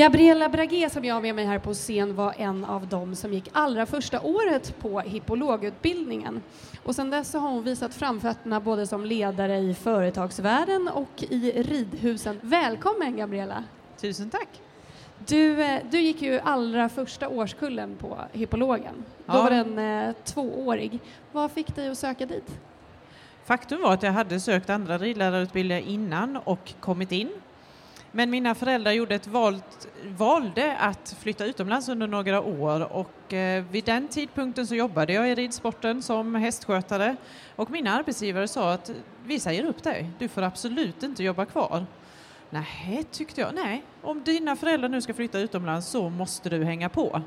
Gabriella Bragé som jag har med mig här på scen var en av dem som gick allra första året på hippologutbildningen. Och sedan dess har hon visat framfötterna både som ledare i företagsvärlden och i ridhusen. Välkommen Gabriella! Tusen tack! Du, eh, du gick ju allra första årskullen på hippologen. Då Ja. var den eh, tvåårig. Vad fick dig att söka dit? Faktum var att jag hade sökt andra ridlärarutbildningar innan och kommit in. Men mina föräldrar gjorde ett valt, valde att flytta utomlands under några år och eh, vid den tidpunkten så jobbade jag i ridsporten som hästskötare och min arbetsgivare sa att vi säger upp dig, du får absolut inte jobba kvar. Nej, tyckte jag. Nej, om dina föräldrar nu ska flytta utomlands så måste du hänga på.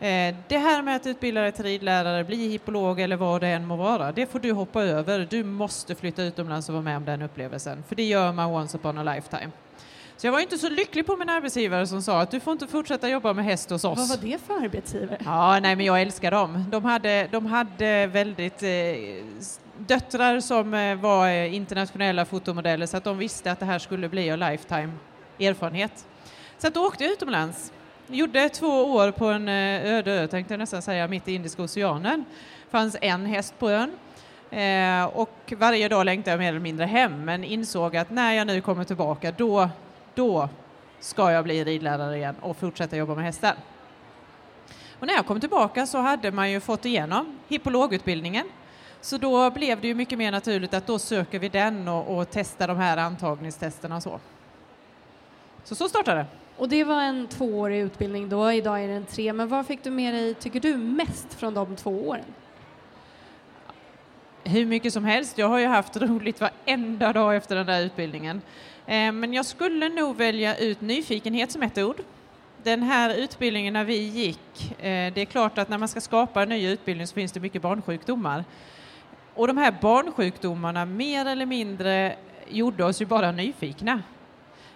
Eh, Det här med att utbilda dig till ridlärare, bli hippolog eller vad det än må vara, det får du hoppa över. Du måste flytta utomlands och vara med om den upplevelsen, för det gör man once upon a lifetime. Så jag var inte så lycklig på min arbetsgivare som sa att du får inte fortsätta jobba med häst hos oss. Vad var det för arbetsgivare? Ja, nej, men jag älskar dem. De hade, de hade väldigt eh, döttrar som eh, var eh, internationella fotomodeller så att de visste att det här skulle bli en lifetime erfarenhet. Så att då åkte jag utomlands. Gjorde två år på en eh, öde ö, tänkte jag nästan säga, mitt i Indiska oceanen. fanns en häst på ön. Eh, och varje dag längtade jag mer eller mindre hem, men insåg att när jag nu kommer tillbaka, då, då ska jag bli ridlärare igen och fortsätta jobba med hästar. Och när jag kom tillbaka så hade man ju fått igenom hippologutbildningen. Så då blev det ju mycket mer naturligt att då söker vi den och, och testar de här antagningstesterna och så. Så så startade det. Och det var en tvåårig utbildning då, idag är det en tre. Men vad fick du med dig, tycker du, mest från de två åren? Hur mycket som helst. Jag har ju haft roligt varenda dag efter den där utbildningen. Eh, Men jag skulle nog välja ut nyfikenhet som ett ord. Den här utbildningen när vi gick, eh, det är klart att när man ska skapa en ny utbildning så finns det mycket barnsjukdomar. Och de här barnsjukdomarna mer eller mindre gjorde oss ju bara nyfikna.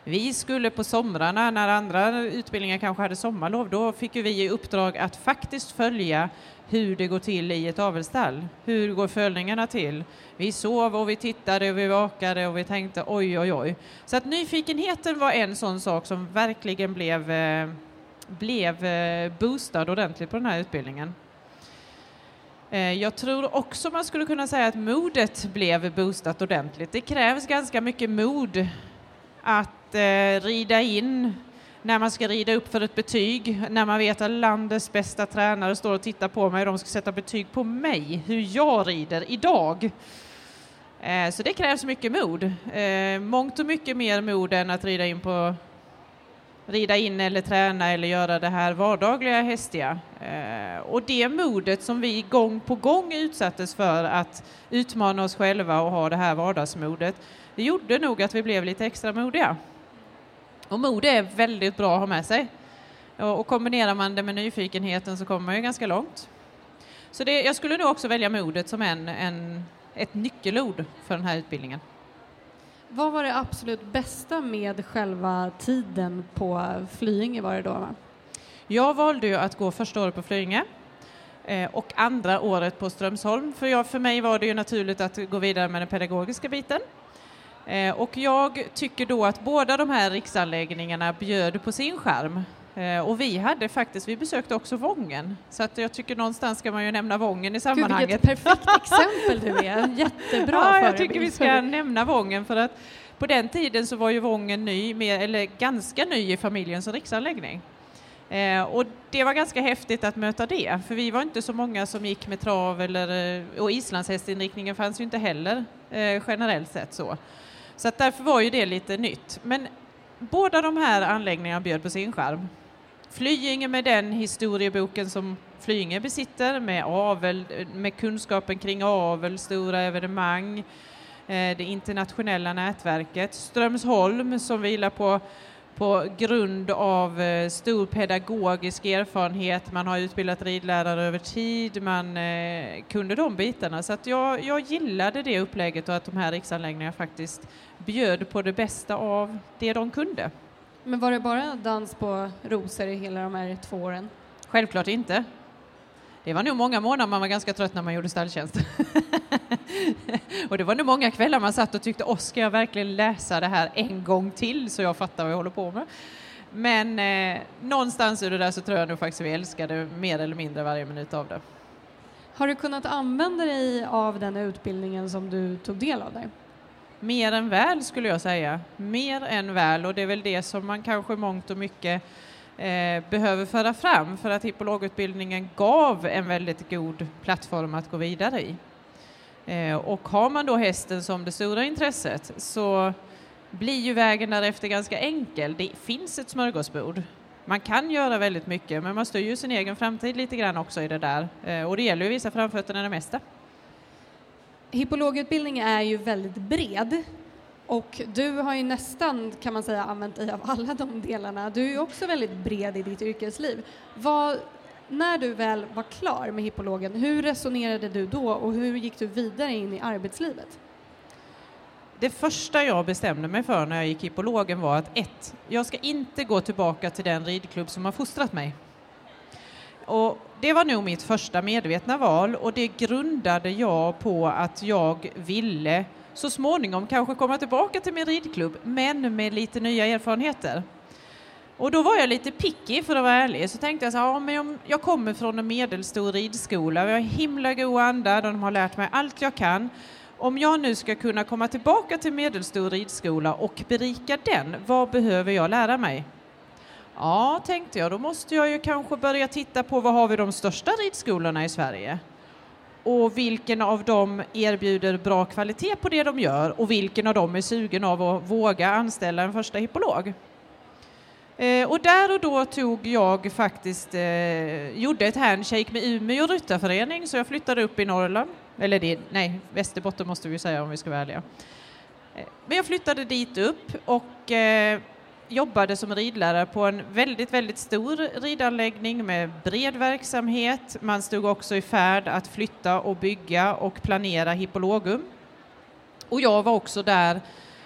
Vi skulle på somrarna, när andra utbildningar kanske hade sommarlov, då fick vi i uppdrag att faktiskt följa hur det går till i ett avelsstall. Hur går följningarna till? Vi sov och vi tittade och vi vakade och vi tänkte oj, oj, oj. Så att nyfikenheten var en sån sak som verkligen blev, eh, blev eh, boostad ordentligt på den här utbildningen. Eh, jag tror också man skulle kunna säga att modet blev boostat ordentligt. Det krävs ganska mycket mod att eh, rida in när man ska rida upp för ett betyg, när man vet att landets bästa tränare står och tittar på mig och de ska sätta betyg på mig, hur jag rider idag. Eh, så det krävs mycket mod. Mångt och mycket mer mod än att rida in på rida in eller träna eller göra det här vardagliga hästiga. Eh, och det modet som vi gång på gång utsattes för att utmana oss själva och ha det här vardagsmodet, det gjorde nog att vi blev lite extra modiga. Och mod är väldigt bra att ha med sig. Och, och kombinerar man det med nyfikenheten så kommer man ju ganska långt. Så det, jag skulle nog också välja modet som en, en, ett nyckelord för den här utbildningen. Vad var det absolut bästa med själva tiden på Flyinge var det då? Va? Jag valde ju att gå första året på Flyinge eh, och andra året på Strömsholm. För, jag, för mig var det ju naturligt att gå vidare med den pedagogiska biten. Eh, och jag tycker då att båda de här riksanläggningarna bjöd på sin skärm. Eh, och vi hade faktiskt, vi besökte också Vången. Så att jag tycker någonstans ska man ju nämna Vången i Gud, sammanhanget. vilket perfekt exempel du är. Jättebra ja, jag tycker vi ska nämna Vången för att på den tiden så var ju Vången ny, med, eller ganska ny i familjen som riksanläggning. Eh, och det var ganska häftigt att möta det, för vi var inte så många som gick med trav eller, eh, och islandshästinriktningen fanns ju inte heller eh, generellt sett så. Så att därför var ju det lite nytt. Men båda de här anläggningarna bjöd på sin skärm. Flyinge med den historieboken som Flyinge besitter med avel, med kunskapen kring avel, stora evenemang, eh, det internationella nätverket. Strömsholm som vilar på, på grund av eh, stor pedagogisk erfarenhet. Man har utbildat ridlärare över tid, man eh, kunde de bitarna. Så att jag, jag gillade det upplägget och att de här riksanläggningarna faktiskt bjöd på det bästa av det de kunde. Men var det bara dans på rosor i hela de här två åren? Självklart inte. Det var nog många månader man var ganska trött när man gjorde stalltjänst. och det var nog många kvällar man satt och tyckte, åh, ska jag verkligen läsa det här en gång till så jag fattar vad jag håller på med? Men eh, någonstans ur det där så tror jag nog faktiskt vi älskade mer eller mindre varje minut av det. Har du kunnat använda dig av den utbildningen som du tog del av där? Mer än väl skulle jag säga. Mer än väl och det är väl det som man kanske mångt och mycket eh, behöver föra fram för att hippologutbildningen gav en väldigt god plattform att gå vidare i. Eh, och har man då hästen som det stora intresset så blir ju vägen därefter ganska enkel. Det finns ett smörgåsbord. Man kan göra väldigt mycket men man styr ju sin egen framtid lite grann också i det där eh, och det gäller ju att visa framfötterna det mesta. Hippologutbildning är ju väldigt bred och du har ju nästan, kan man säga, använt dig av alla de delarna. Du är ju också väldigt bred i ditt yrkesliv. Vad, när du väl var klar med hippologen, hur resonerade du då och hur gick du vidare in i arbetslivet? Det första jag bestämde mig för när jag gick hippologen var att ett, jag ska inte gå tillbaka till den ridklubb som har fostrat mig. Och det var nog mitt första medvetna val och det grundade jag på att jag ville så småningom kanske komma tillbaka till min ridklubb, men med lite nya erfarenheter. Och då var jag lite picky för att vara ärlig, så tänkte jag så här, ja, men jag kommer från en medelstor ridskola, vi har himla god anda, de har lärt mig allt jag kan. Om jag nu ska kunna komma tillbaka till medelstor ridskola och berika den, vad behöver jag lära mig? Ja, tänkte jag, då måste jag ju kanske börja titta på vad har vi de största ridskolorna i Sverige? Och vilken av dem erbjuder bra kvalitet på det de gör och vilken av dem är sugen av att våga anställa en första hippolog? Eh, och där och då tog jag faktiskt, eh, gjorde ett handshake med Umeå ryttarförening så jag flyttade upp i Norrland, eller det, nej, Västerbotten måste vi säga om vi ska vara ärliga. Eh, men jag flyttade dit upp och eh, jobbade som ridlärare på en väldigt, väldigt stor ridanläggning med bred verksamhet. Man stod också i färd att flytta och bygga och planera hippologum. Och jag var också där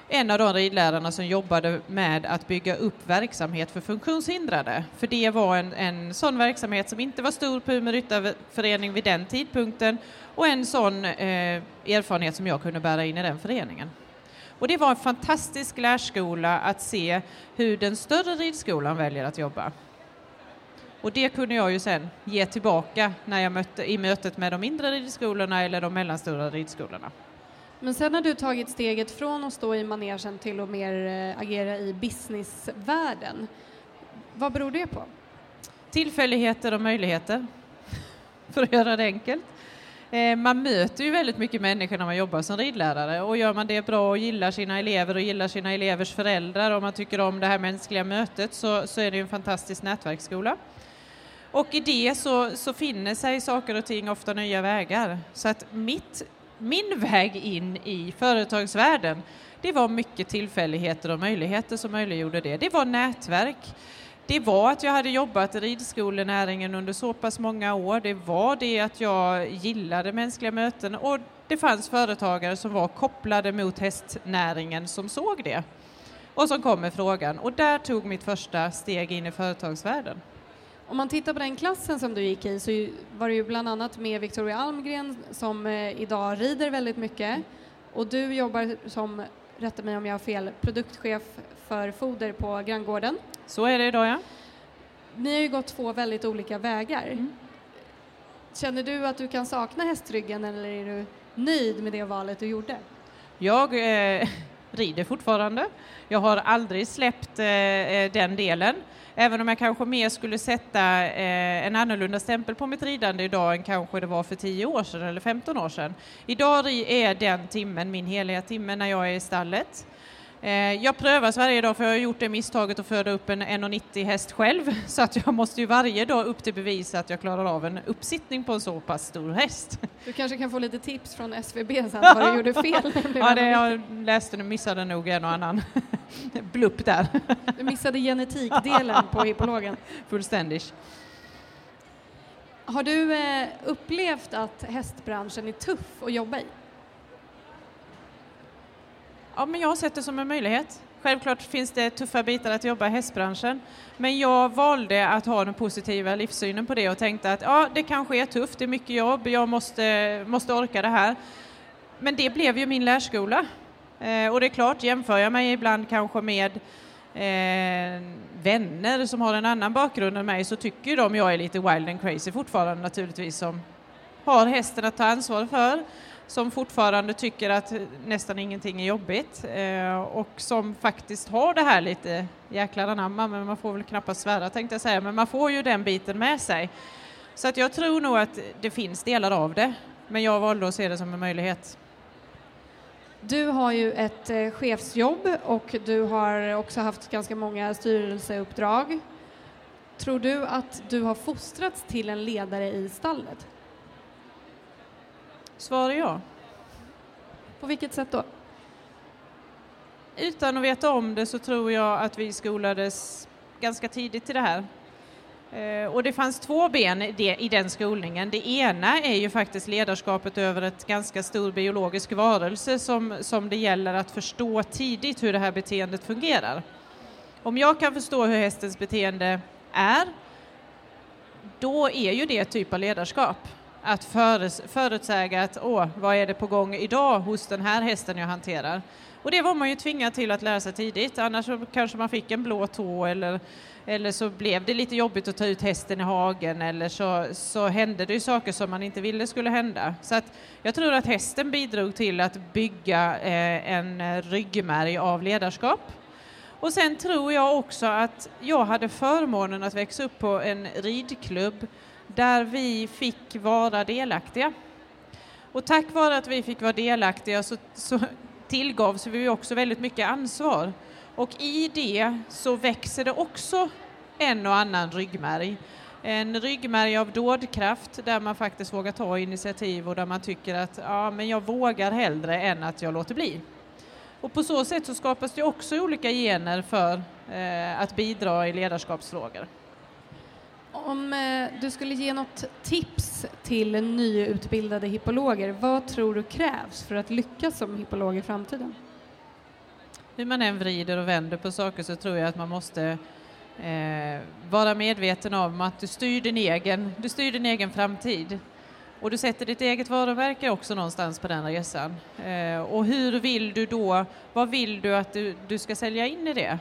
en av de ridlärarna som jobbade med att bygga upp verksamhet för funktionshindrade. För det var en, en sån verksamhet som inte var stor på Umeå ryttarförening vid den tidpunkten och en sån eh, erfarenhet som jag kunde bära in i den föreningen. Och det var en fantastisk lärskola att se hur den större ridskolan väljer att jobba. Och det kunde jag ju sen ge tillbaka när jag mötte, i mötet med de mindre ridskolorna eller de mellanstora ridskolorna. Men sen har du tagit steget från att stå i manegen till att mer eh, agera i businessvärlden. Vad beror det på? Tillfälligheter och möjligheter, för att göra det enkelt. Eh, man möter ju väldigt mycket människor när man jobbar som ridlärare och gör man det bra och gillar sina elever och gillar sina elevers föräldrar och man tycker om det här mänskliga mötet så, så är det en fantastisk nätverksskola. Och i det så, så finner sig saker och ting ofta nya vägar. Så att mitt, min väg in i företagsvärlden, det var mycket tillfälligheter och möjligheter som möjliggjorde det. Det var nätverk det var att jag hade jobbat i ridskolenäringen under så pass många år. Det var det att jag gillade mänskliga möten och det fanns företagare som var kopplade mot hästnäringen som såg det och som kom med frågan. Och där tog mitt första steg in i företagsvärlden. Om man tittar på den klassen som du gick i så var det ju bland annat med Victoria Almgren som eh, idag rider väldigt mycket och du jobbar som, rätta mig om jag har fel, produktchef för foder på granngården. Så är det idag, ja. Ni har ju gått två väldigt olika vägar. Mm. Känner du att du kan sakna hästryggen eller är du nöjd med det valet du gjorde? Jag eh, rider fortfarande. Jag har aldrig släppt eh, eh, den delen. Även om jag kanske mer skulle sätta eh, en annorlunda stämpel på mitt ridande idag än kanske det var för 10 år sedan eller 15 år sedan. Idag är den timmen min heliga timme när jag är i stallet. Eh, jag prövas varje dag för jag har gjort det misstaget att föda upp en 1,90 häst själv så att jag måste ju varje dag upp till bevis att jag klarar av en uppsittning på en så pass stor häst. Du kanske kan få lite tips från SVB sen vad du gjorde fel? ja, det jag läste nu missade nog en och annan blupp där. Du missade genetikdelen på hippologen. Fullständigt. Har du eh, upplevt att hästbranschen är tuff att jobba i? Ja, men jag har sett det som en möjlighet. Självklart finns det tuffa bitar att jobba i hästbranschen, men jag valde att ha den positiva livssynen på det och tänkte att ja, det kanske är tufft, det är mycket jobb, jag måste, måste orka det här. Men det blev ju min lärskola. Eh, och det är klart, jämför jag mig ibland kanske med eh, vänner som har en annan bakgrund än mig så tycker de jag är lite wild and crazy fortfarande naturligtvis som har hästen att ta ansvar för som fortfarande tycker att nästan ingenting är jobbigt eh, och som faktiskt har det här lite jäklar anamma, men man får väl knappast svära tänkte jag säga, men man får ju den biten med sig. Så att jag tror nog att det finns delar av det, men jag valde att se det som en möjlighet. Du har ju ett eh, chefsjobb och du har också haft ganska många styrelseuppdrag. Tror du att du har fostrats till en ledare i stallet? Svar ja. På vilket sätt då? Utan att veta om det så tror jag att vi skolades ganska tidigt till det här. Eh, och det fanns två ben i den skolningen. Det ena är ju faktiskt ledarskapet över ett ganska stor biologisk varelse som, som det gäller att förstå tidigt hur det här beteendet fungerar. Om jag kan förstå hur hästens beteende är, då är ju det typ av ledarskap att förutsäga att åh, vad är det på gång idag hos den här hästen jag hanterar? Och det var man ju tvingad till att lära sig tidigt, annars kanske man fick en blå tå eller, eller så blev det lite jobbigt att ta ut hästen i hagen eller så, så hände det ju saker som man inte ville skulle hända. Så att jag tror att hästen bidrog till att bygga eh, en ryggmärg av ledarskap. Och sen tror jag också att jag hade förmånen att växa upp på en ridklubb där vi fick vara delaktiga. Och tack vare att vi fick vara delaktiga så, så tillgavs vi också väldigt mycket ansvar. Och i det så växer det också en och annan ryggmärg. En ryggmärg av dådkraft där man faktiskt vågar ta initiativ och där man tycker att ja, men jag vågar hellre än att jag låter bli. Och på så sätt så skapas det också olika gener för eh, att bidra i ledarskapsfrågor. Om eh, du skulle ge något tips till nyutbildade hippologer, vad tror du krävs för att lyckas som hippolog i framtiden? Hur man än vrider och vänder på saker så tror jag att man måste eh, vara medveten om att du styr, din egen, du styr din egen framtid. Och du sätter ditt eget varumärke också någonstans på den resan. Eh, och hur vill du då, vad vill du att du, du ska sälja in i det?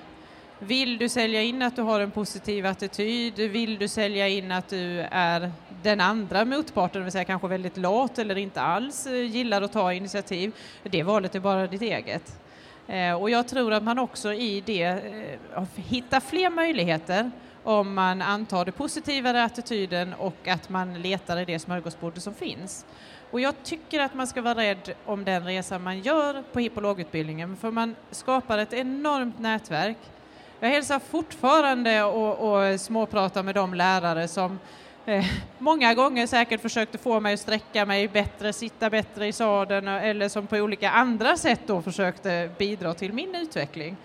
Vill du sälja in att du har en positiv attityd? Vill du sälja in att du är den andra motparten, det vill säga kanske väldigt lat eller inte alls eh, gillar att ta initiativ? Det valet är bara ditt eget. Eh, och jag tror att man också i det eh, hittar fler möjligheter om man antar den positivare attityden och att man letar i det smörgåsbordet som finns. Och jag tycker att man ska vara rädd om den resa man gör på hippologutbildningen för man skapar ett enormt nätverk jag hälsar fortfarande och, och småpratar med de lärare som eh, många gånger säkert försökte få mig att sträcka mig bättre, sitta bättre i sadeln eh, eller som på olika andra sätt då försökte bidra till min utveckling.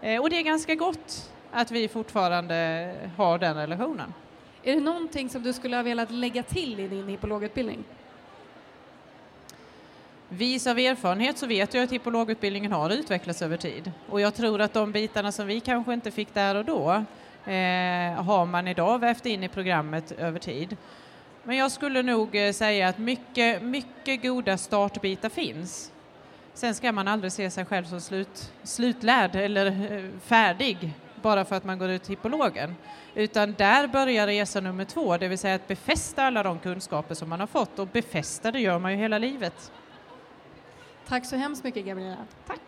Eh, och det är ganska gott att vi fortfarande har den relationen. Är det någonting som du skulle ha velat lägga till i din hippologutbildning? Vis av erfarenhet så vet jag att hippologutbildningen har utvecklats över tid och jag tror att de bitarna som vi kanske inte fick där och då eh, har man idag vävt in i programmet över tid. Men jag skulle nog eh, säga att mycket, mycket goda startbitar finns. Sen ska man aldrig se sig själv som slut, slutlärd eller eh, färdig bara för att man går ut hippologen. Utan där börjar resa nummer två, det vill säga att befästa alla de kunskaper som man har fått och befästa det gör man ju hela livet. Tack så hemskt mycket, Gabriella. Tack.